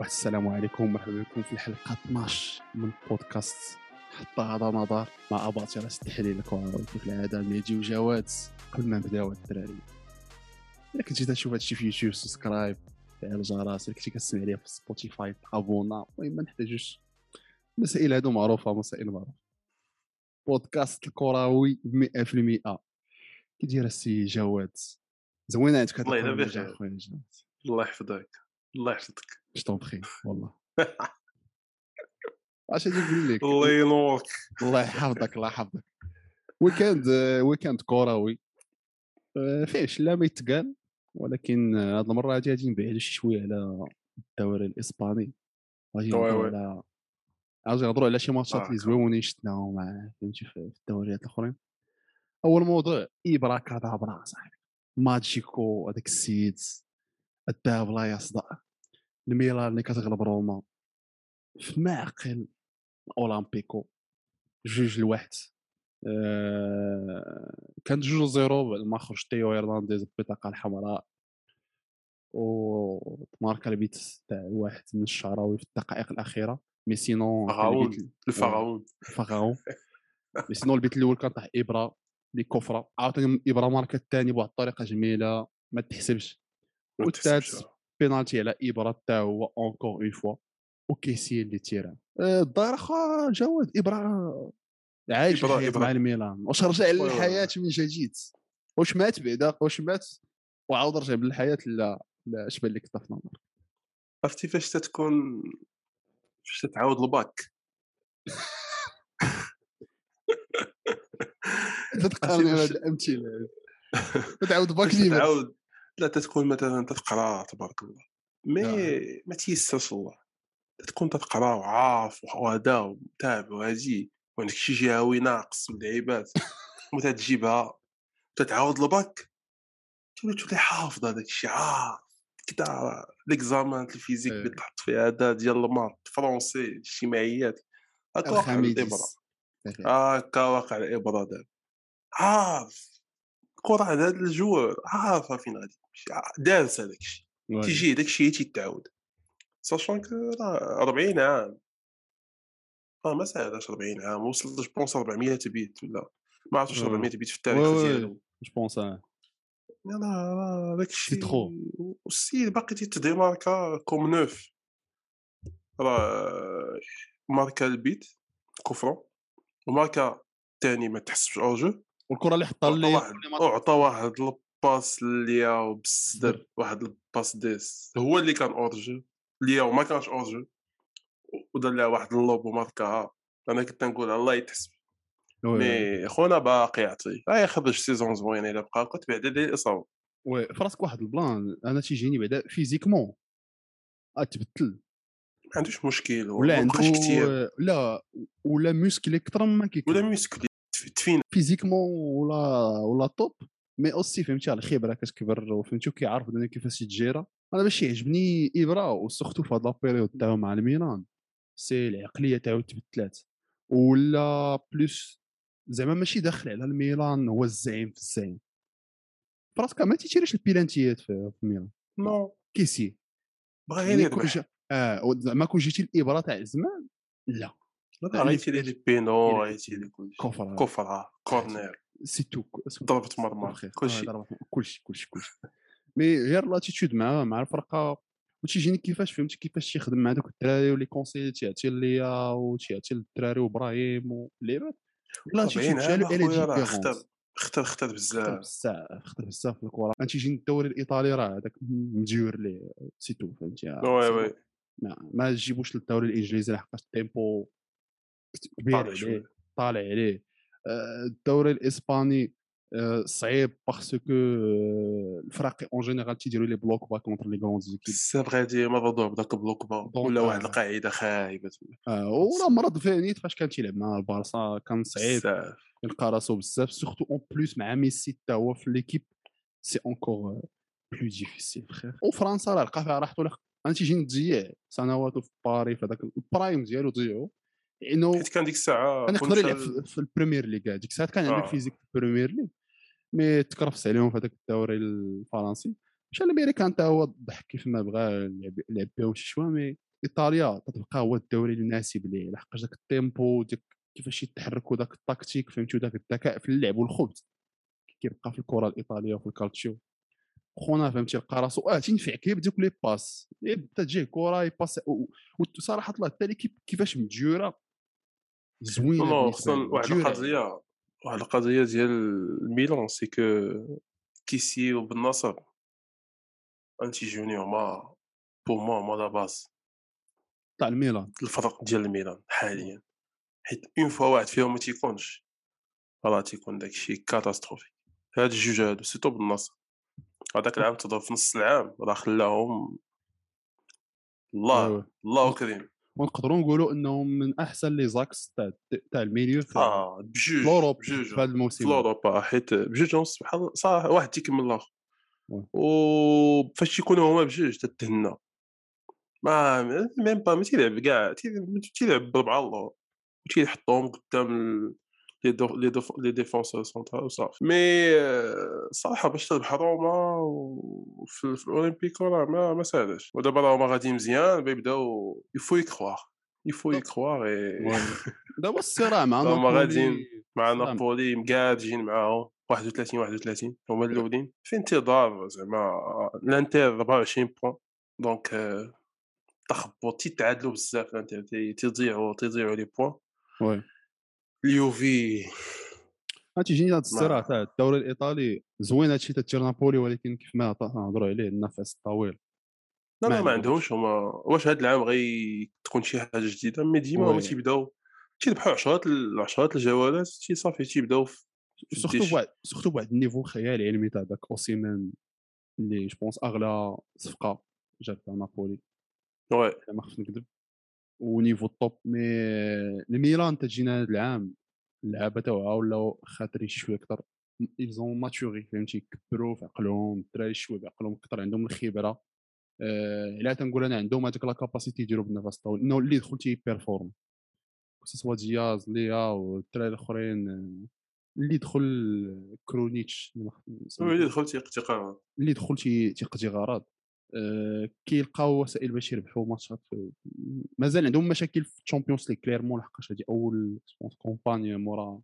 السلام عليكم ومرحبا بكم في الحلقة 12 من بودكاست حتى هذا نظر. مع اباطره التحليل الكروي كيف العادة نيجي وجواد قبل ما نبداو الدراري إلا كنتي تشوف هادشي في يوتيوب subscribe فعل الجرس الا كنتي كتسمع ليا في سبوتيفاي abonne. المهم ما نحتاجوش المسائل هادو معروفة مسائل معروفة. بودكاست الكروي 100% كي داير السي جواد؟ زوينة عندك الله بخير. الله يحفظك. الله يحفظك. je t'en prie والله. اش غادي نقول لك؟ الله ينورك. الله يحفظك الله يحفظك. week-end آه، week-end كروي. آه، فيه شلا ما يتقال ولكن آه، هاد المرة غادي غادي نبعدو شي شوية على الدوري الإسباني. غادي نهضروا. على غادي نهضروا على شي ماتشات آه، اللي. زويونين شفناهم فهمتي في الدوريات الأخرين. أول موضوع إبرا كادابرا صاحبي. ماجيكو هذاك السيد الذهب لا يصدأ الميلان اللي كتغلب روما في معقل أولمبيكو. جوج لواحد. آه، كانت جوج zéro بعد ما خرج تيو هيرنانديز بالبطاقه الحمراء. وتماركا البيت تاع واحد من الشعراوي في الدقائق الأخيرة. mais sinon البيت- الفراون فغاون مي سينون البيت الأول كان طاح ابره اللي كفره عاوتاني ابره ماركا الثاني بواحد الطريقة جميلة ما تحسبش. والثالث. بينالتي على ابره حتى هو اونكور اون فوا وكيسي اللي تيرا آه، الظاهر اخا جواد ابره عايش. مع الميلان. واش رجع للحياة من جديد؟ واش مات بعدا؟ واش مات؟ وعاود رجع للحياة لا لا اش بان لك طاف نظر عرفتي فاش تتكون فاش تتعاود الباك؟ تتقارن هاد الأمثلة. تعاود باك ديما تتعاود لا تتكون مثلا تتقرأ تبارك الله مي آه. ما تيسرش الله تكون تتقرأ وعارف وهذا ومتابع وهادي وعندك شي جهوي ناقص من اللعيبات وتتجيبها تتعاود الباك تولي تولي حافظ هذاك الشيء عارف كدا ليكزامان الفيزيك إيه. اللي تحط فيه هذا ديال المات فرونسي الاجتماعيات هكا واقع على الابره هكا واقع على الابره دابا عارف الكره هذا الجوار عارفه فين غادي دارس هذاك الشيء. تيجي داك الشيء تيتعاود ساشون كو راه 40 عام راه ما ساهلاش 40 عام وصل جو بونس 400 بيت ولا ما عرفتش آه. 400 بيت في التاريخ. ديالو جو بونس آه. لا لا داك الشيء ترو. والسيد باقي تيتديماركا كوم نوف راه ماركا البيت كفرو وماركا الثاني ما تحسبش اورجو والكرة اللي حطها عطى اللي وعطى واحد الباس لياو بالصدر واحد الباس ديس هو اللي كان اورجو لياو ما كانش اورجو ودار لها واحد ال lob وماركاها أنا كنت نقول الله يتحسب. mais خونا باقي يعطي. يخرج saison زوينه إلا بقى كنت بعدا ديال الاصابه وي فراسك واحد ال plan أنا تيجيني بعدا physiquement. تبدل ما عندوش مشكل ولا ما عنده بقاش كثير لا ولا musclé أكثر مما كيكون. ولا musclé تفين physiquement ولا ولا top mais aussi فهمتي على الخبره كتكبر وفهمتي وكيعرف donc كيفاش يت géra أنا باش يعجبني ابرا و surtout في هاد la période تاعو مع الميلان. c'est العقلية تاعو تبدلات. ولا plus زعما ماشي داخل على الميلان هو الزعيم في الزعيم. فراسك ما تيتيريش البيلانتيات في الميلان. non. كيسي بغا غير يعني كون يربح جا- آه زعما كون جيتي إبرا تاع زمان لا. لا غي tirer les les pénos غي tirer les كلشي coup franc coup franc corner. c'est tout ضربة مرمى كلشي كلشي كلشي كلشي mais غير l'attitude مع مع الفرقه وتيجيني كيفاش فهمتي كيفاش تيخدم مع دوك الدراري و les conseils تيعطي لياو وتيعطي للدراري وإبراهيم واللعيبات لا طبعين تيجي عام على أخويا راه différence اختار اختار اختار خطر بزاف بزاف خطر بزاف في الكره أنت تيجيني الدوري الإيطالي راه هذاك مديور ليه c'est tout فهمتي. oui oui. ما, ما تجيبوش للدوري الإنجليزي لحقاش ال tempo كبير طالع عليه شوية. طالع عليه. آه، الدوري الإسباني آه، صعيب parce que الفرق en général تيديروا le bloc bas contre les grandes équipes بزاف غادي مرضوع بداك bloc bas. ولا واحد آه. القاعدة خايبة. آه، ولا مرض فانيت فاش كان تيلعب مع البارسا كان صعيب. يلقى راسو بزاف surtout en plus مع ميسي حتى هو في l'équipe c'est encore plus difficile فخير وفرنسا راه لقى فيها راحته أنا تيجيني تضيع. سنواته في باري في هذاك ال prime ديالو ضيعو لأنه حيت كان ديك الساعة كان يقدر يلعب في- البريمير ليغ هذيك الساعات كان عنده آه. ال physique في البريمير ليغ mais تكرفس عليهم في هذاك الدوري الفرنسي. مشى الامريكان حتى هو ضحك كيف ما بغى لعب بهم شي شوية mais إيطاليا تتبقى هو الدوري المناسب ليه لحقاش داك ال tempo ديك كيفاش يتحركوا داك التكتيك فهمتي وداك الذكاء في اللعب والخبث. كيبقى في الكرة الإيطالية وفي الكالتشيو. خونا فهمتي لقى راسو آه تينفع كيف دوك لي باس. يبدا تجيه كرة يباس وصراحة طلع التالي كيفاش مدجوره زوينة نو خصنا واحد. القضية واحد القضية ديال الميلان سي كو كيسيو بالنصر انتي جونيور ما بور موا ما لا باز تاع الميلان. الفرق ديال الميلان حاليا. حيت اون فوا واحد فيهم ما تيكونش راه تيكون داكشي catastrophe هاد الجوج هادو surtout بالناصر. هذاك العام تضرب في نص العام راه خلاهم الله أيوة. الله كريم ونقدروا نقولوا إنهم من أحسن les axes تاع تاع ال milieu في آه في بجوج بجوج. في هذا في الموسم. اوروبا حيت بجوج ونص بحال صراحة واحد تيكمل الآخر. وفاش تيكونوا هما بجوج تتهنى mais même pas ما تيلعب كاع تي- تيلعب بربعه الله. وتيحطهم قدام les les défenseurs central وصافي mais صراحة باش تربح روما وفي في الاولمبيكو راه ما ما ساهلاش ودابا راه هما غاديين مزيان بيبداو il faut y croire il faut oui. دابا الصراع مع نابولي غاديين مع. نابولي مقادجين معاهم 31 31 هما الأولين. في انتظار زعما الإنتر 24 points donc تخبط تيتعادلوا بزاف الإنتر تي- تيضيعوا تيضيعوا les points oui. اليوفي تيجيني هذا الصراع تاع الدوري الإيطالي زوين هادشي تاع نابولي ولكن كيف ما نهضروا عليه النفس الطويل لا ما ما عندهمش. هما واش هاد العام غي تكون شي حاجة جديدة mais ديما هما. تيبداو تيربحوا عشرات عشرات الجولات تي صافي تيبداو surtout. بواحد surtout بواحد ال niveau خيالي علمي تاع داك اوسيمان اللي je pense أغلى صفقة جابها نابولي oui ما خفت نكذب و niveau ال top mais الميلان تجينا هذا العام اللعابة تاعها ولاو خاطرين شوية أكثر ils ont maturé فهمتي؟ كبروا في عقلهم الدراري شوية بعقلهم أكثر عندهم الخبرة. آه، لا تنقول أنا عندهم هذيك la capacité يديروا بالنفس الطويل إنه اللي يدخل تي performe soit دياز لياو والدراري الأخرين آه، اللي يدخل كرونيتش اللي سميتو. اللي دخل تيقتقى اللي دخل تي- تيقضي غرض آه، كيلقاو وسائل باش يربحوا ماتشات مازال عندهم مشاكل في الشامبيونز ليغ clairement لحقاش هذه أول campagne مورا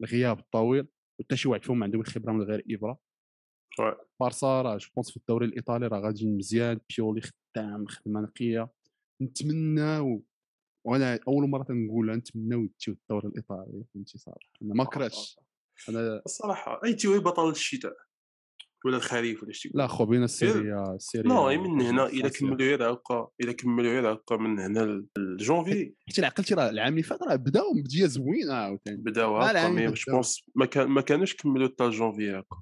الغياب الطويل وحتى شي واحد فيهم عندهم الخبره من غير إبرا. بارسا راه je pense في الدوري الإيطالي راه غاديين مزيان بيولي خدام خدمة نقية. نتمناو وأنا أول مرة تنقولها نتمناو يديو الدوري الإيطالي فهمتي صراحة أنا ما كرهتش. أنا الصراحة اي تيوي بطل الشتاء. ولا الخريف ولا شي. لا خو بين السيريا السيريا لا غير من هنا الا فرنسية. كملوا غير هكا الا كملوا غير هكا من هنا لجونفي حيت الا عقلتي راه العام اللي فات راه بداو بدية زوينة عاوتاني. بداو هكا mais je pense ما كان ما كانوش كملوا حتى جونفي هكا.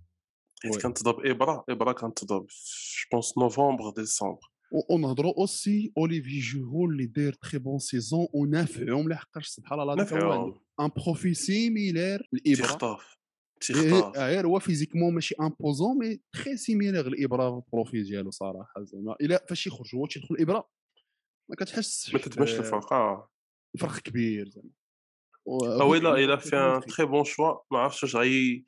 حيت كانت تضرب إبرا إبرا كانت تضرب je pense novembre décembre. ونهضروا aussi أوليفي جيرو اللي داير très bonne saison ونافعهم لحقاش سبحان الله نفعهم un profil similaire لإبرا تيختالف غير هو physiquement ماشي imposant mais très similaire لإبرا في ال profil ديالو صراحة زعما. إلا فاش يخرج هو تيدخل لإبرا ما كتحسش ما كتبانش الفرق آه. الفرق كبير زعما. أو إلا الا في un très bon choix ما عرفتش واش غي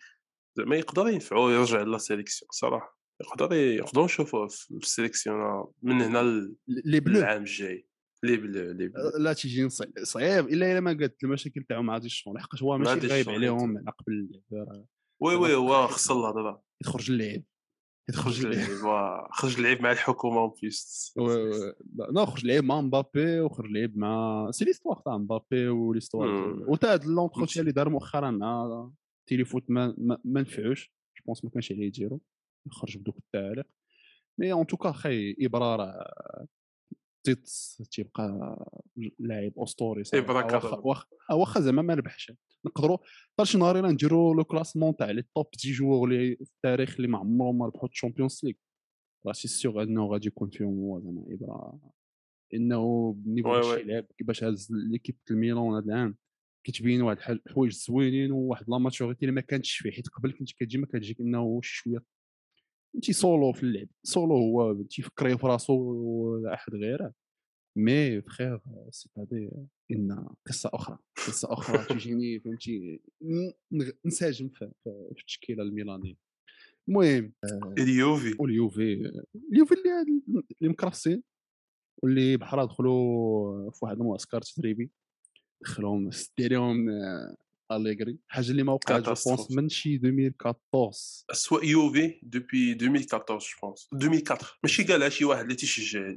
زعما يقدر ينفعو يرجع la sélection صراحة. يقدر يقدروا نشوفوه في ال sélection من هنا للعام الجاي. les Bleus les لا تيجي صعيب إلا إلا ما قالت المشاكل تاعهم مع ديشون لحقاش هو ماشي غايب عليهم على قبل اللعب oui oui هو خص الهضره يخرج اللعب يخرج خرج اللعب خرج اللعيب مع الحكومة en plus لا خرج لعب مع مبابي وخرج لعب مع c'est l'histoire تاع مبابي. ديال- وتا هاد l'entretien. اللي دار مؤخرا مع تيليفوت ما ما, ما نفعوش je pense ما كانش عليه يديرو يخرج بدوك التعاليق mais en tout cas خي إبرا راه تيت تيبقى لاعب أسطوري واخا. واخا واخا زعما ما ربحش نقدروا حتى شي نهار الا نديروا le classement تاع les top 10 joueurs اللي في التاريخ اللي ما عمرهم ما ربحوا الشامبيونز ليغ راه سي سيغ إنه غادي يكون فيهم هو زعما إبرا إنه بال niveau oui ديال oui. الشي لعب كيفاش هز l'équipe الميلان هذا العام كتبين واحد الحوايج زوينين وواحد la maturité اللي ما كانتش فيه حيت قبل كنت كتجي ما كتجيك إنه شوية en solo في اللعب سولو هو تيفكر في راسو ولا أحد غيره mais frère c'est هادي إن قصة أخرى قصة أخرى تجيني فهمتي نساجم في, التشكيلة الميلانية. المهم اليوفي واليوفي اليوفي اللي اللي مكرفسين واللي بحال دخلوا في واحد المعسكر تدريبي دخلهم سدي لهم آه، اليغري حاجة اللي ما وقعت je pense. من شي 2014 اسوء يوفي دوبي 2014 جو بونس 2004 ماشي قالها شي واحد اللي تيشجع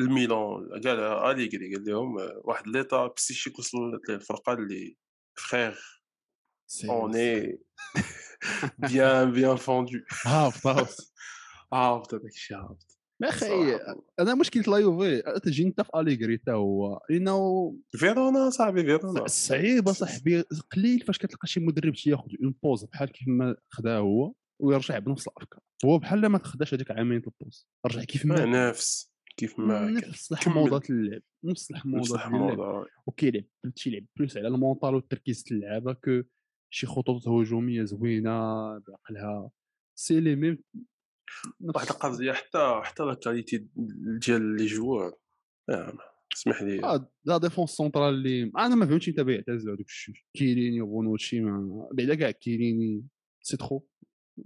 الميلان قالها اليغري قال لهم واحد ليطا بسيشيك وصل للفرقه اللي فخير سي- اوني بيان بيان فوندو هابط هابط عرفت هذاك الشيء عرفت يا أخي صراحة. أنا مشكلة لا يوفي تجي أنت في اليغري حتى هو لأنه فيرونا صاحبي فيرونا. صعيب اصاحبي قليل فاش كتلقى شي مدرب تياخذ une pause بحال كيف ما خداها هو ويرجع بنفس الأفكار. هو بحال ما تخداش هذيك عامين ال pause رجع كيف ما ما نفس. كيف ما. نفس الحموضات اللعب نفس الحموضات اللعب. وكيلعب تيلعب plus على ال mental والتركيز تاع اللعابه que شي خطوط هجوميه زوينه بعقلها c'est les mêmes واحد القضية حتى حتى la qualité ديال les joueurs اسمح لي. la défense centrale اللي أنا ما فهمتش أنت بيعتز هذوك الشوج كيليني وبونوتشي ما بعدا كاع كيليني c'est trop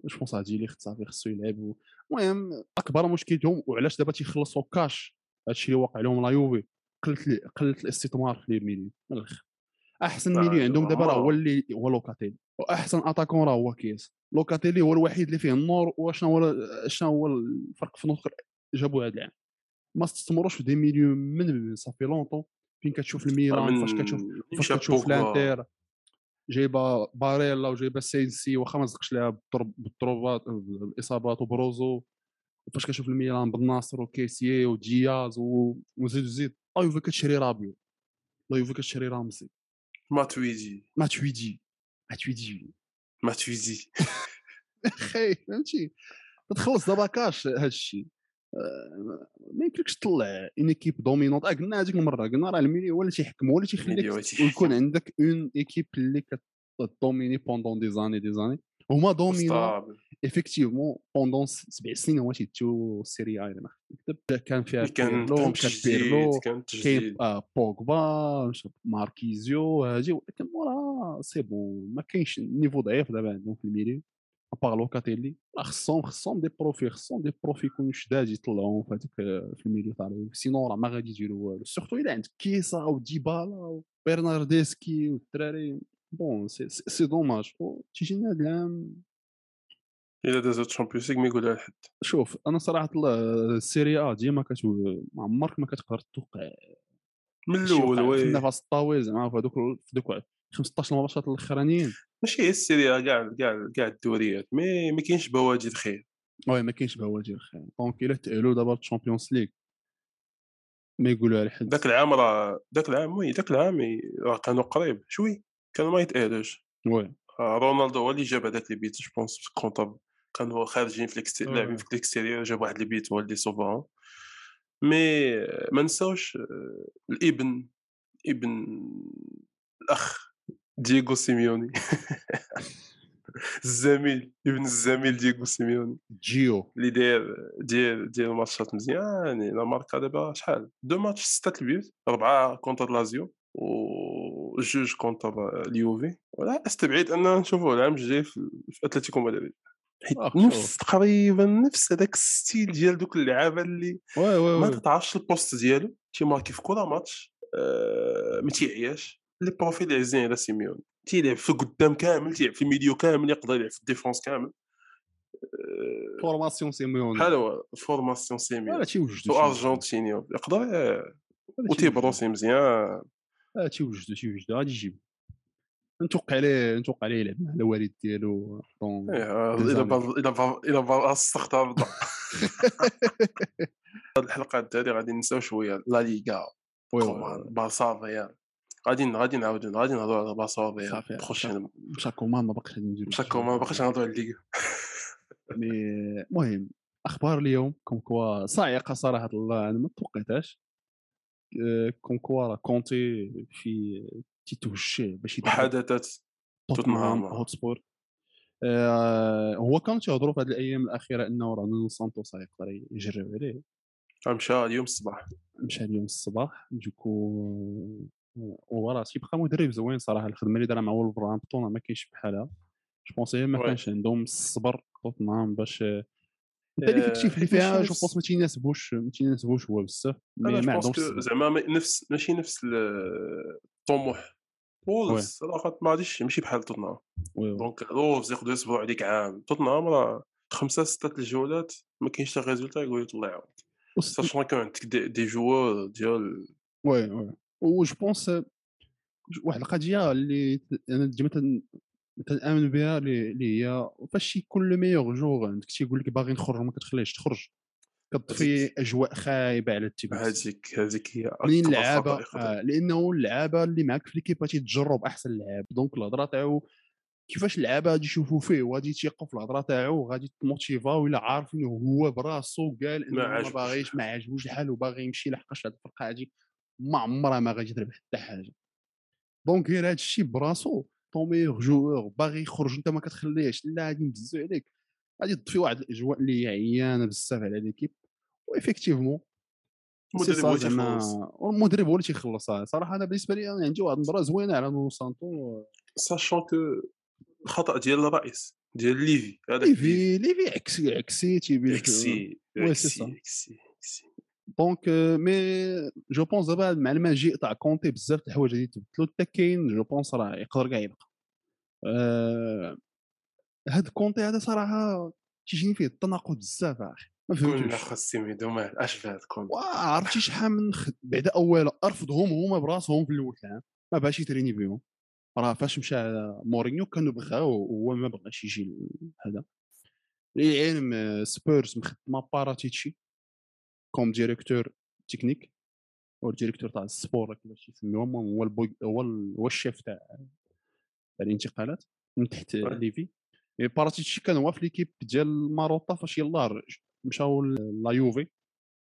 je pense هادي اللي صافي خصو يلعب المهم أكبر مشكلتهم وعلاش دابا تيخلصوا كاش هادشي اللي واقع لهم لا يوفي. قلت لي قلت الاستثمار في les milieux من الآخر. أحسن milieu عندهم دابا راه هو. اللي هو لوكاتيلي وأحسن attaquant راه هو كيس. لوكاتيلي هو الوحيد اللي فيه النور وشنو هو شنو هو الفرق في النص جابوا هذا العام ما استثمروش في des milieux من صافي longtemps. فين كتشوف الميلان؟ فاش كتشوف فاش كتشوف لانتر جايبة باريلا وجايبة سينسي واخا ما صدقش لها بالضرب- بالضربات بالإصابات وبروزو. وفاش كتشوف الميلان بالناصر وكيسيه ودياز وزيد وزيد. لا يوفي كتشري رابيو. لا يوفي كتشري رامسي. ماتويدي. ماتويدي. ماتويدي ماتويدي أخي فهمتي؟ تخلص دابا كاش هذا الشيء آه، ما يمكنكش تطلع ان ايكيب دومينونت قلنا هذيك المرة قلنا راه الميليو هو اللي تيحكم هو اللي تيخليك. ويكون عندك اون ايكيب اللي كتدوميني بوندون دي زاني دي زاني هما دومينا ستابل ايفيكتيفمون بوندون سبع سنين هما تيتو سيري اي ما نكتب كان فيها كان بيرلو كان مشى بيرلو تجديد كان كاين تجديد آه، بوغبا مشى ماركيزيو هادي ولكن مورا سي بون ما كاينش النيفو ضعيف دابا عندهم في الميليو à part لوكاتيلي راه خصهم خصهم des profils خصهم des profils يكونوا شداد يطلعوهم في هذيك في ال milieu تاع الويف. sinon راه ما غادي يديروا والو surtout الا عندك كيسا وديبالا وبرنارديسكي والدراري bon c'est c'est- c'est dommage و تيجينا هذا العام الا دازت تشامبيونز ليغ ما يقولها لحد شوف أنا صراحة ال- السيريا ا ديما كت ما عمرك ما كتقدر توقع من الأول في oui. النفس الطويل زعما في هذوك في دوك 15 مباشره الأخرانيين. ماشي هي السيريا كاع كاع كاع الدوريات mais ما كاينش بواجد خير. oui ما كاينش بواجر خير. donc إلا تاهلوا دابا الشامبيونز ليغ ما يقولوها لحد ذاك العام راه ذاك العام oui ذاك العام راه كانوا قريب شوي كانوا ما يتأهلوش oui. آه، رونالدو هو اللي جاب هذاك le but je pense في كونطاب كانوا خارجين في ال extérieur آه. لاعبين في ال extérieur جاب واحد le but هو اللي صوفاهم mais آه، ما نساوش آه، الابن ابن الأخ دييغو سيميوني. الزميل ابن الزميل دييغو سيميوني. جيو. اللي داير داير داير ماتشات مزيان لا ماركا دابا شحال؟ deux matchs ستة ال buts ربعة contre لازيو وجوج contre اليوفي ولا أستبعد اننا نشوفوه العام الجاي في أتلتيكو مدريد. حيت نفس تقريبا نفس هذاك ال style ديال دوك اللعابة اللي oui oui ما تتعرفش ال poste ديالو تيماركي في كره ماتش آه، ما تيعياش. les profils عزيزين على سيميون. تيلعب في قدام كامل تيلعب في ال milieu كامل يقدر يلعب في ال défense كامل. آه، formation سيميون بحال هو formation سيميون تو ارجنتينيو يقدر آه، وتي presser مزيان. تيوجدوا تيوجدوا غادي يجيب. نتوقع عليه نتوقع عليه يلعب مع الوالد ديالو. Des إلى إلى إلى بر- استخدم هاد الحلقات هذه غادي نساو شوية لا ليغا بارسا ريال غادي غادي نعاودو غادي نهضروا على بارسا ريال صافي prochainement ما باقيش غادي نديرو prochainement ما بقاش نهضروا على الليغا. mais المهم أخبار اليوم comme quoi صاعقة صراحة الله أنا ما توقعتهاش. آه، comme quoi راه كونتي في تيتوجه باش محادثات توتنهام توتنهام. هوتسبور آه، هو كانوا تيهضروا في هذه الأيام الأخيرة إنه راه نونو سانتوس يقدر يجرب عليه مشى اليوم الصباح مشى اليوم الصباح donc هو راه تيبقى مدرب زوين صراحة الخدمة اللي دارها مع ولفرهامبتون ما كاينش بحالها je pense ما. كانش عندهم الصبر توتنهام باش انت l'effectif اللي ماشي فيها je pense ما تيناسبوش ما تيناسبوش هو بزاف ما عندهمش. زعما ما- نفس ماشي نفس ال- الطموح وولفز صراحة ما غاديش ماشي بحال توتنهام. donc وولفز يقدروا يصبروا عليك عام. توتنهام راه خمسة ستة الجولات ما كاينش حتى résultat يقول يطلع. يعاود sachant que عندك des, joueurs ديال oui oui. و je pense واحد القضية اللي أنا ديما تن- تنأمن بها اللي هي فاش يكون le meilleur joueur عندك تيقول لك باغي نخرج ما كتخليهش تخرج. هذيك- أجواء خايبة على التيباس هذيك هذيك هي منين اللعابه آه لأنه اللعابة اللي معاك في l'équipe تيتجرب أحسن لعاب. donc الهضرة تاعو كيفاش اللعابة غادي يشوفوا فيه؟ وغادي تيقوا في الهضرة تاعو وغادي تموتيفاو الا عارفين هو براسو قال إنه ما. باغيش ما عاجبوش الحال وباغي يمشي لحقاش هاد الفرقة هادي. ما عمرها ما غادي تربح حتى حاجة. donc غير هاد الشيء براسو ton meilleur joueur باغي يخرج أنت ما كتخليهش لا غادي نبزو عليك. غادي تضفي واحد الأجواء اللي هي عيانة بزاف على l'équipe و effectivement المدرب اللي زعما المدرب هو اللي تيخلص. صراحة أنا بالنسبة لي أنا عندي واحد النظره زوينة على نونو سانتو ساشون كو الخطا ديال الرئيس ديال ليفي ليفي ليفي عكسي عكسي تيبي. اكسي اكسي دونك مي جو بونس دابا مع المجيء تاع كونتي بزاف د الحوايج غادي تبدلوا حتى كاين جو بونس راه يقدر كاع يبقى. آه، هاد كونتي هذا صراحة تيجيني فيه التناقض بزاف أخي. ما خاصي ميدو مال اش فات كون واه عرفتي شحال من خد... بعدا أولا رفضهم هما براسهم في الأول العام. ما بغاش ي entraîner بهم راه فاش مشى مورينيو كانوا بغاو وهو ما بغاش يجي هذا. للعلم آه، سبيرز مخدمة باراتيتشي comme directeur technique هو ال directeur تاع السبيرز كيفاش يسميوهم هو البوي هو هو الشيف تاع الانتقالات من تحت. ليفي. باراتيتشي كان هو في l'équipe ديال ماروتا فاش يلاه مشاو لا يوفي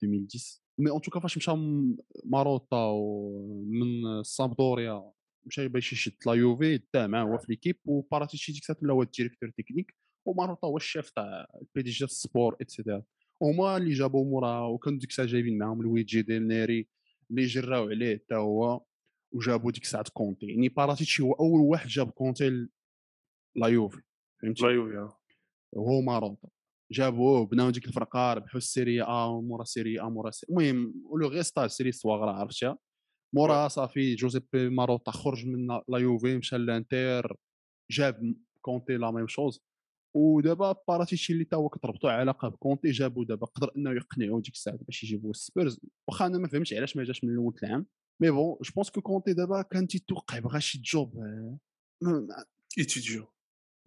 2010 mais en tout cas فاش مشى م- ماروتا ومن سامبدوريا مشى باش يشد لا يوفي دا معاه هو في ليكيب وباراتيتشي ديك الساعة هو الديريكتور تكنيك وماروتا هو الشيف تاع البي دي جي السبور اتسيتيرا هما اللي جابوا مورا وكانوا ديك الساعة جايبين معاهم لويجي ديل نيري اللي جراو عليه حتى هو وجابوا ديك الساعة كونتي يعني باراتيتشي هو أول واحد جاب كونتي لا يوفي. فهمتي؟ لا يوفي وهو ماروتا. جابوه بناو ديك الفرقه ربحوا السيريا آ مورا سيريا آ مورا سيريا المهم ولو غيستا سيري سواغ راه عرفتها مورا صافي جوزيبي ماروتا خرج من لا يوفي مشى لانتر جاب كونتي la même chose. ودابا باراتيتشي اللي تا هو كتربطوا علاقة بكونتي جابوا دابا قدر إنه يقنعوا ديك الساعة باش يجيبوا السبيرز واخا أنا ما فهمتش علاش ما جاش من الأول العام. mais bon je pense que كونتي دابا كان تيتوقع بغا شي job. آه،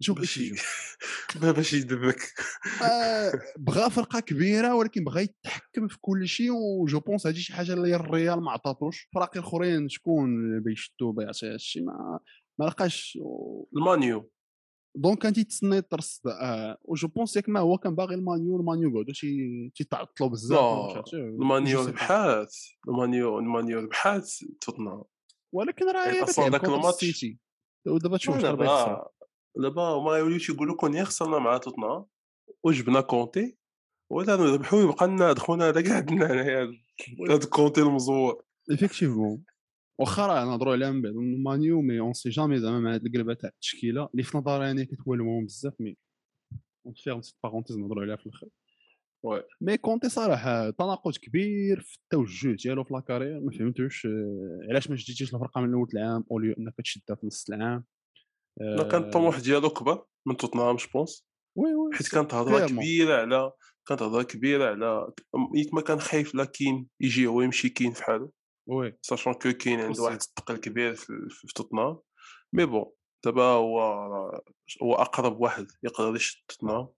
job باش باش يدبك. آه، بغى فرقة كبيرة ولكن بغى يتحكم في كل شيء و je pense هذه شي حاجة اللي الريال ما عطاتوش. فرق الأخرين شكون بيشدوا بيعطي هادشي ما ما لقاش. المانيو. donc كان تيتسنى يترصد آه و je pense ياك ما هو كان باغي المانيو المانيو قعدوا شي تيتعطلوا بزاف عرفتي، المانيو. ربحات المانيو المانيو ربحات توتنهام. ولكن راه يعني contre الماتش- ودابا تشوف دابا هما يوليو تيقولوا كون يا خسرنا مع توتنهام وجبنا كونتي؟ ولا نربحوا يبقى لنا هاد خونا هذا كاع عندنا هنايا هاد كونتي المزور. effectivement واخا راه نهضروا عليها من بعد مانيو mais on sait jamais زعما مع هاد القلبه تاع التشكيلة اللي في نظري أنا كتولمهم بزاف mais on ferme cette parenthèse نهضروا عليها في الآخر oui. mais كونتي صراحة تناقض كبير في التوجه ديالو في la carrière ما فهمتوش آه، علاش ما شديتيش الفرقة من أول العام au lieu أنك تشدها في نص العام؟ لا كان الطموح ديالو كبر من توتنهام je pense oui oui حيت كانت هضرة. كبيرة على كانت هضرة كبيرة على ياك ما كان خايف لا كين يجي هو يمشي كين في حاله. oui. sachant que كاين عنده. واحد الثقل كبير في, في توتنهام. mais bon دابا هو هو أقرب واحد يقدر يشد توتنهام.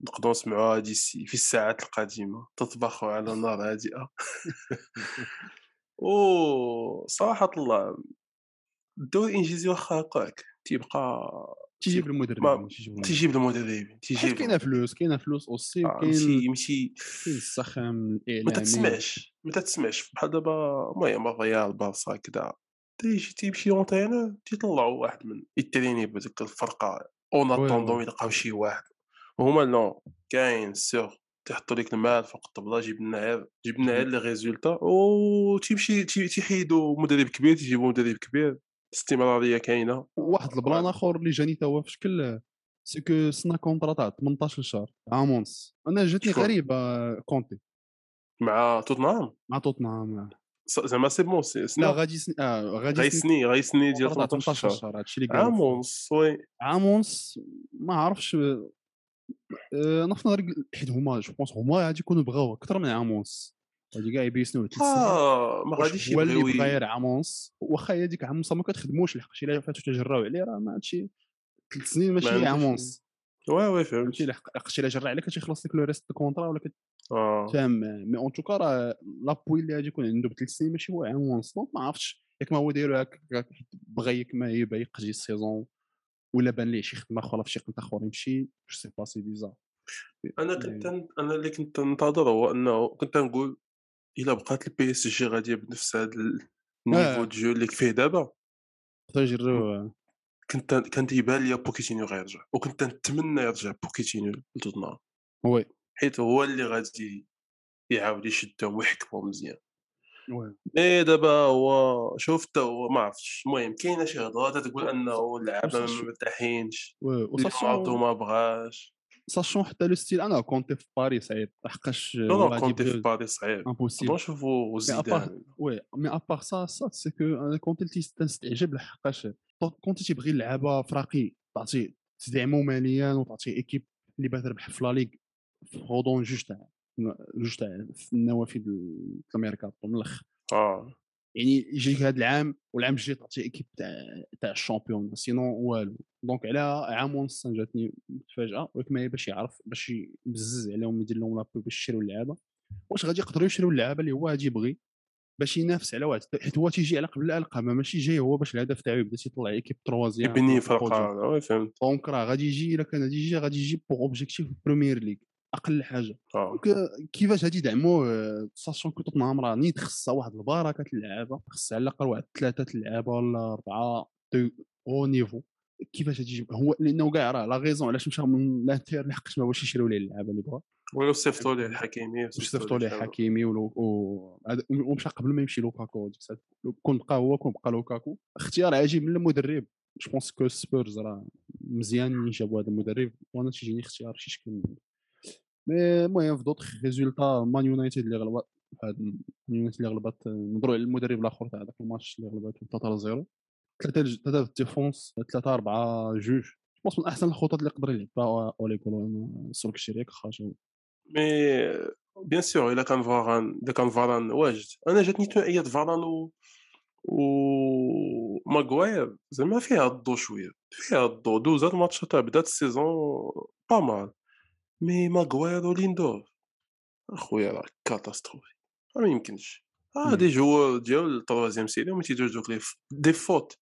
نقدروا نسمعوها هادي في الساعات القادمة. تطبخ على نار هادئة. أو صراحة الله. الدوري الانجليزي واخا هكاك تيبقى تيجيب المدرب ما- ماشي يجيب المدرب. تيجيب المدربين تيجيب كاينة فلوس كاينة فلوس اوسي آه، وكاين ماشي ماشي كاين السخام الإعلامي. ما تتسمعش ما تتسمعش بحال دابا المهم الريال بارسا كدا تيجي تيمشي entraîneur تيطلعوا واحد من يتريني بهذيك الفرقة en attendant. يلقاو شي واحد. وهما non كاين سيغ تيحطوا لك المال فوق الطبلة جيب لنا غير جيب لنا غير les résultats و تيمشي تي- تيحيدوا مدرب كبير تيجيبوا مدرب كبير. الاستمراريه كاينة. واحد ال plan آخر اللي جاني تا هو في شكل c'est que سنا contrat تاع 18 شهر عام ونص أنا جاتني؟ غريبة كونتي. مع توتنهام؟ مع توتنهام ص- زعما c'est bon c'est là سنا غادي سني آه غادي سني غيسني غيسني ديال contrat تاع 18 شهر هادشي اللي قالوا عام ونص oui عام ونص ما عرفتش آه، أنا في نظري حيت هما je pense هما غادي يكونوا بغاو أكثر من عام ونص غادي كاع ثلاث سنين آه ما غاديش هو اللي بغا غير عام ونص واخا هي ديك عام ونص ما كتخدموش لحقاش إلا فاتوا تجراو عليه راه ما هادشي ثلاث سنين ماشي ونص oui oui فهمتي؟ فهمت لحقاش إلا جرى عليك كتخلص لك le reste contrat ولا آه. كتفهم mais en tout cas راه l'appui اللي غادي يكون عنده بثلاث سنين ماشي هو عام ونص donc ما عرفتش ياك ما هو دايرو بغا ياك ما يبقى يقضي ال saison ولا بان ليه شي خدمة أخرى في شي قنت اخر يمشي. je sais pas c'est bizarre أنا كنت أنا اللي كنت ننتظر هو إنه كنت نقول إلا بقات ال PSG غادية بنفس هذا ال niveau آه. jeu اللي فيه دابا. خصو يجرو كنت كان تيبان لي بوكيتينيو غيرجع وكنت نتمنى يرجع بوكيتينيو لتوتنهام oui. حيت هو اللي غادي يعاود يشدهم ويحكمهم مزيان. oui. mais دابا هو شفت هو ما عرفتش المهم كاينة شي هضره تقول أنه اللعابة ما مرتاحينش وساشون ما بغاش. sachant حتى le style أنا كونتي في باريس صعيب لحقاش non non كونتي في باريس صعيب impossible نشوفوا زيدان oui mais à part ça ça c'est que أنا كونتي تي- تنستعجب لحقاش كونتي تيبغي اللعابه فراقي تعطي تدعمو ماليا وتعطي équipe اللي باه تربح في la ligue في غضون جوج تاع جوج تاع النوافذ الميركاتو من الآخر آه يعني يجيك هذا العام والعام الجاي تعطي équipe تاع تاع ال Champions sinon والو. donc على عام ونص جاتني متفاجأة ولكن ما باش يعرف باش يبزز عليهم يدير لهم l'appui باش يشريو اللعابة. واش غادي يقدروا يشريو اللعابة اللي هو غادي يبغي؟ باش ينافس على واحد. حيت هو تيجي على قبل الألقاب ماشي جاي هو باش الهدف تاعو يبدأ تيطلع équipe troisième يبني فرقة oui فهمت. donc راه غادي يجي إلا كان غادي يجي غادي يجي pour objectif Premier League أقل حاجة. آه. donc كيفاش غادي يدعموه آه، sachant que توتنهام راه نيت خصها واحد البركة اللعابه خصها على الأقل واحد ثلاثة اللعابه ولا أربعة de haut niveau كيفاش غادي يجيب هو لأنه كاع راه la raison علاش مشى من l'Inter لحقاش ما بغاش يشريو ليه اللعابه اللي بغا ولو صيفطوا ليه الحكيمي صيفطوا ليه حكيمي ولو و- هذا- ومشى قبل ما يمشي لوكاكو ديك الساعة لو كون بقى هو كون بقى لوكاكو اختيار عجيب من المدرب. je pense que Spurs راه مزيان جابوا هذا المدرب وأنا تيجيني اختيار شي شكل منه mais المهم في d'autres résultats Man United اللي غلبت هاد Man United اللي غلبت نهضروا على المدرب الآخر تاع ذاك الماتش اللي غلبت 3 0 ثلاثة ثلاثة في ال défense ثلاثة أربعة جوج. بونس من أحسن الخطط اللي يقدر يلعبها أولي كولو سولك الشريك خاص مي بيان سور إلا كان فاران اذا كان فاران واجد. أنا جاتني ثنائيات فاران و و ماغواير زعما فيها الضو شوية فيها الضو. دوزات ماتشات بدات السيزون با مال. مي ماغواير وليندور أخويا راه كاتاستروفي. ما يمكنش. آه. دي جوور ديال التروازيام سيري ما تيديروا دوك لي des fautes.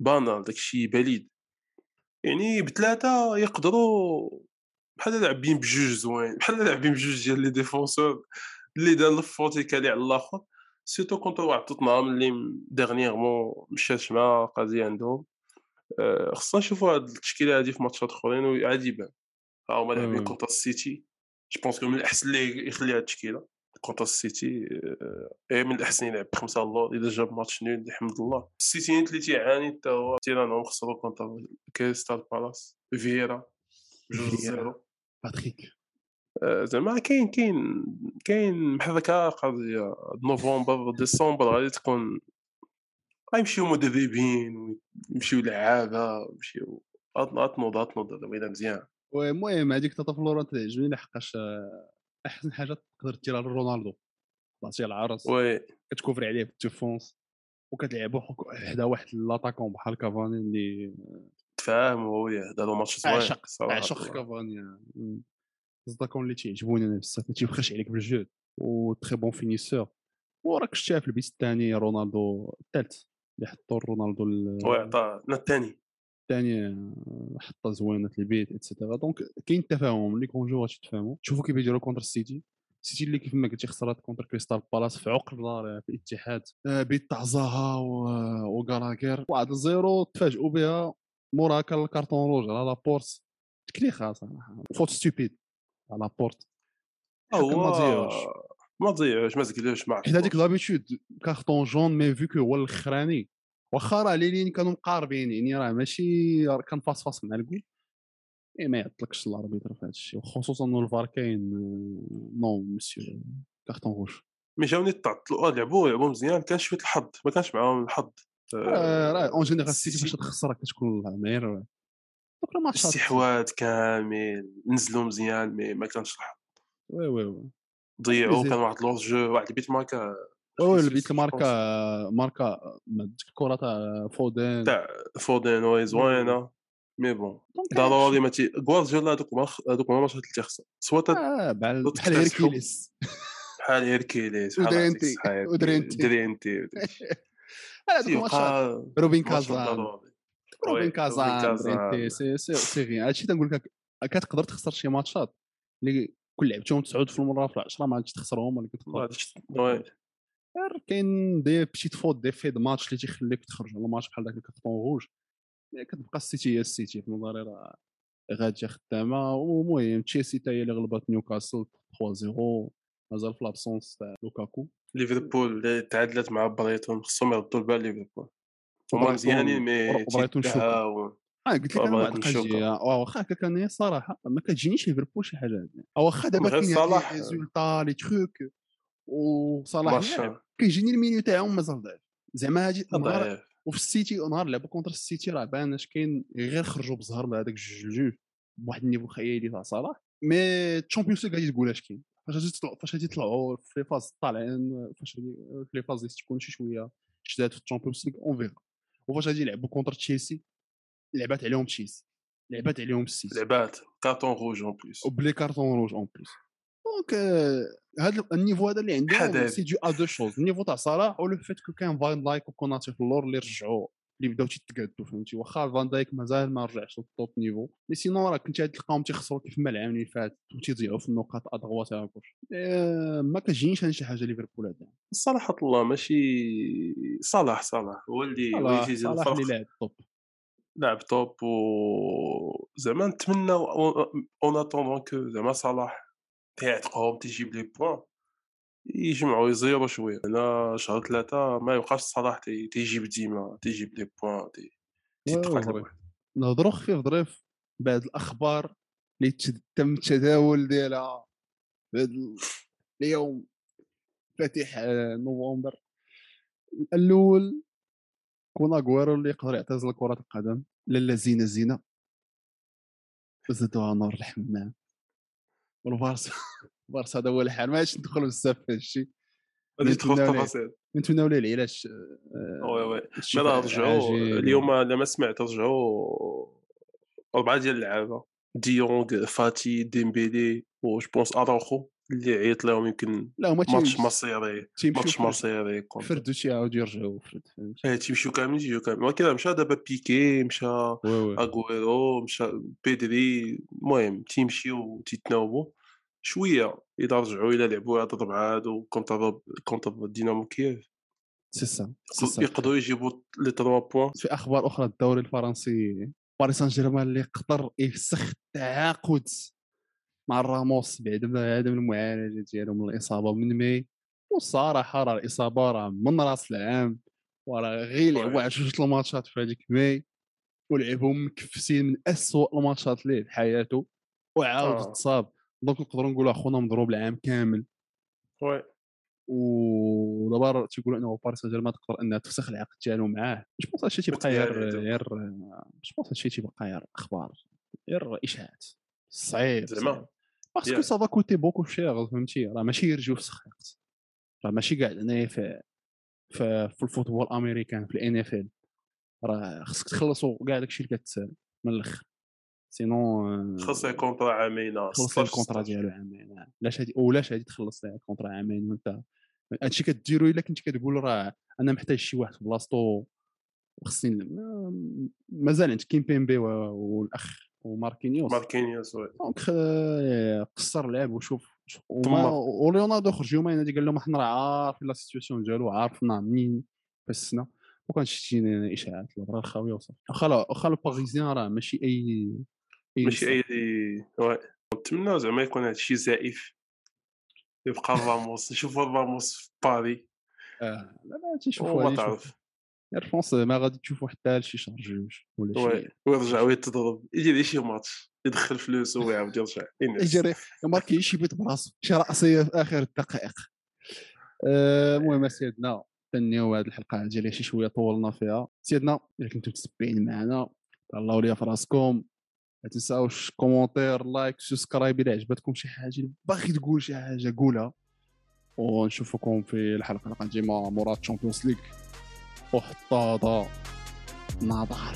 banales داكشي بليد. يعني بثلاثه يقدروا بحال لاعبين بجوج زوين بحال لاعبين بجوج ديال les défenseurs اللي دار ال faute يكالي على الآخر. surtout contre واحد توتنهام اللي dernièrement مشات مع قضيه عندهم. آه، خصنا نشوفوا هاد التشكيلة هادي في ماتشات أخرين وعادي يبان. ها هما لاعبين. contre السيتي je pense من الأحسن اللي يخليها التشكيله contre السيتي آه، إيه من الأحسن يلعب بخمسه اللور إذا جاب match nul يحمد الله السيتي اللي تيعاني حتى هو تيرانهم خسروا contre كريستال بالاس فييرا بجوج فييرا. zéro باتريك آه، زعما كاين كاين كاين بحال هكا قضية نوفمبر ديسمبر غادي تكون غيمشيو مدربين ويمشيو لعابة ويمشيو غتنوض غتنوض الويله مزيان المهم هذيك تاتا فلورا تعجبني لحقاش آه، أحسن حاجة تقدر ديرها لرونالدو. تعطيه العرس وي. كتكوفر عليه بالديفونس وكتلعبوا حك- حدا واحد لاتاكون بحال كافاني اللي تفاهموا وي داروا ماتش زوين عشق عشق. كافاني لاتاكون اللي تيعجبوني أنا بزاف ما تيبخاش عليك بالجو و تري بون فينيسور وراك شتيها في البيت الثاني رونالدو الثالث اللي حطوا رونالدو ال- وي عطا الثاني الثاني حطها زوينة البيت اتسيتيرا دونك كاين تفاهم لي كونجور تفاهموا شوفوا كيف يديروا كونتر السيتي السيتي اللي كيف ما قلتي خسرات كونتر كريستال بالاس في عقر دار في الاتحاد. آه، بيت تاع زاها وكاراكير واحد زيرو تفاجئوا بها. مورا كان الكارتون روج على لابورت تكليخه صراحة فوت ستوبيد على لابورت ما تضيعوش. ما تضيعوش ما تقلوش مع حيت هذيك دابيتود كارتون جون مي فيكو هو الاخراني واخا راه لي لين كانوا مقاربين يعني راه ماشي كان face à face مع الكول اي ما يعطلكش ال arbitre في هذا الشيء وخصوصا إنه الفار كاين non monsieur carton rouge. mais جاوني تعطلوا آه، لعبوا لعبوا مزيان كان شوية الحظ ما كانش معاهم الحظ. آه، راه en général السيتي- فاش تخسر كتكون الماتشات الاستحواذ كامل نزلوا مزيان mais ما كانش الحظ. oui oui oui ضيعوا. كان واحد لوز جو واحد البيت ماركا البيت بزاف، الماركه ماركة ديك الكره تاع فودن تاع فودن وي زوينه مي بون. ضروري ما تي غوارديولا هذوك هذوك ما اللي تيخسر سوا آه، بحال بحال. هيركيليس بحال هيركيليس ودرينتي، ودرينتي. درينتي آه، روبين كازان. ضروري. روبين كازان. درينتي سي سي سي غيان هادشي تنقول لك كتقدر تخسر شي ماتشات. اللي كل لعبتهم تسعود في المرة في العشرة ما غاديش تخسرهم ولا oui. غير كاين des petites fautes دي في ماتش اللي تيخليك تخرج على ماتش بحال داك ال carton rouge mais كتبقى السيتي هي السيتي في نظري راه غاديه خدامة. ومهم تشيلسي حتى هي اللي غلبت نيوكاسل 3-0 مازال في l'absence تاع لوكاكو. ليفربول اللي تعادلت مع برايتون خصهم يردوا البال ليفربول. هما مزيانين mais وبرايتون شوكة. تيدعاو آه قلت لك آه، أنا. قضيه آه واخا هكا كان صراحة ما كتجينيش ليفربول شي حاجة واخا دابا كاين صلاح. les résultats les trucs وصلاح كيجيني المينيو تاعهم مازال ضعيف زعما هادي نهار ضعيف وفي السيتي نهار لعبوا contre السيتي راه بان اش كاين غير خرجوا بزهر هذاك جوج جوج بواحد ال niveau خيالي تاع صلاح. mais الشامبيونز ليغ غادي تقول اش كاين. فاش غادي يطلعوا فاش غادي يطلعوا في les phases طالعين فاش في les phases تكون شي شوية شداد في الشامبيونز ليغ on verra وفاش غادي يلعبوا contre تشيلسي لعبات عليهم تشيلسي. لعبات عليهم السيتي. لعبات carton rouge en plus وبلي carton rouge en plus donc هذا ال niveau هذا اللي عندهم. c'est dû à deux choses ال niveau تاع صلاح و le fait que كان فان دايك وكوناتي في اللور اللي رجعوا اللي بداو تيتقادوا فهمتي واخا فان دايك مازال ما رجعش لل top niveau mais sinon راه كنت تلقاهم تيخسروا كيف ما العام اللي فات وتيضيعوا في النقاط à droite على ما كتجينيش أنا شي حاجة ليفربول هذا صراحة الله ماشي صلاح صلاح هو اللي صلاح صلاح اللي لاعب top لاعب top و زعما نتمنى en attendant que زعما صلاح تيعتقهم تيجيب les points. يجمعوا يزيروا شوية. هنا شهر ثلاثة ما يبقاش صلاح تي- تيجيب ديما تيجيب les points تي- تيتقاتل. نهضروا خفيف ظريف بعد الأخبار اللي تم التداول ديالها. ال- اليوم فاتح آه، نوفمبر. الأول كون اغويرو اللي يقدر يعتزل كرة القدم. لالا زينة زينة. زادوها نور الحمام. والبارسا البارسا هذا هو الحال. ما عادش ندخل بزاف في هذا الشيء. غادي ندخل في. التفاصيل ليه العلاج آه، oui oui. مالا رجعوا. اليوم لما سمعت رجعوا. أربعة ديال اللعابة. ديونغ فاتي ديمبيلي و je pense اراوخو اللي عيط لهم يمكن لا هما ماتش مصيري ماتش فرد- مصيري contre فردوا تيعاودوا يرجعوا فرد إيه، تيمشيو كاملين تيجيو كاملين ولكن مشى دابا بيكي مشى oui oui. أغويرو مشى بيدري. المهم تيمشيو تيتناوبوا شوية اذا رجعوا إلى لعبوا هاد الربعه هادو contre contre دينامو كييف. سي سا سي سا. يقدروا يجيبوا les 3 points. في أخبار أخرى الدوري الفرنسي باريس سان جيرمان اللي قدر يفسخ التعاقد. مع راموس بعد هذا من المعالجة ديالو من الإصابة من ماي. والصراحه راه الإصابة راه من رأس العام وراه غير لعبوا على جوج الماتشات في هذيك ماي ولعبهم مكفسين من اسوء الماتشات ليه في حياته. وعاود آه. تصاب donc نقدروا نقولوا أخونا مضروب العام كامل. oui. ودابا تيقولوا أنه باريس سان جيرمان تقدر أنها تفسخ العقد ديالو معاه je pense هادشي تيبقى غير غير je pense هادشي تيبقى غير أخبار غير إشاعات. صعيب زعما. parce que. ça va coûter beaucoup cher فهمتي راه ماشي يرجعوا يفسخ عقد راه ماشي كاع هنايا في في, في ال football américain في ال NFL راه خصك تخلصوا كاع داكشي اللي كتسال من الأخر. sinon خاص contrat عامين تخلص ال contrat ديالو عامين آه. لاش هادي ولاش هادي تخلص لها ال contrat عامين وانت هادشي كديرو إلا كنتي كتقول راه أنا محتاج شي واحد في بلاصتو وخصني ما- مازال عندك كيمبيمبي و- والاخ وماركينيوس. ماركينيوس oui. donc آه، قصر لعب وشوف شوف. وما وليوناردو خرج يومين قال لهم حنا راه عارفين la situation ديالو عارفنا منين في السنة وكان شتينا إشاعات الهضره الخاوية وصافي. واخا واخا الباريزيان راه ماشي اي ماشي. أي oui. نتمنى زعما يكون هادشي زائف. يبقى راموس نشوفوا راموس في باري آه لا لا تيشوفوا هادي تعرف. فرونس ما غادي تشوفوا حتى شي شهر جوج ولا شي oui ويرجع ويتضرب يدير شي ماتش يدخل فلوس ويعاود يرجع. يجري ماركي شي بيت براسو شي راسيه في اخر الدقائق آه، المهم سيدنا تنيو هذه الحلقة ديالي شي شوية طولنا فيها سيدنا الا كنتو متتبعين معنا تهلاو ليا في راسكم ما تنساوش commentaire like subscribe إلى عجبتكم شي حاجة باغي تقول شي حاجة قولها ونشوفكم في الحلقة القادمه مورا تشامبيونز ليج وحطاطا نظر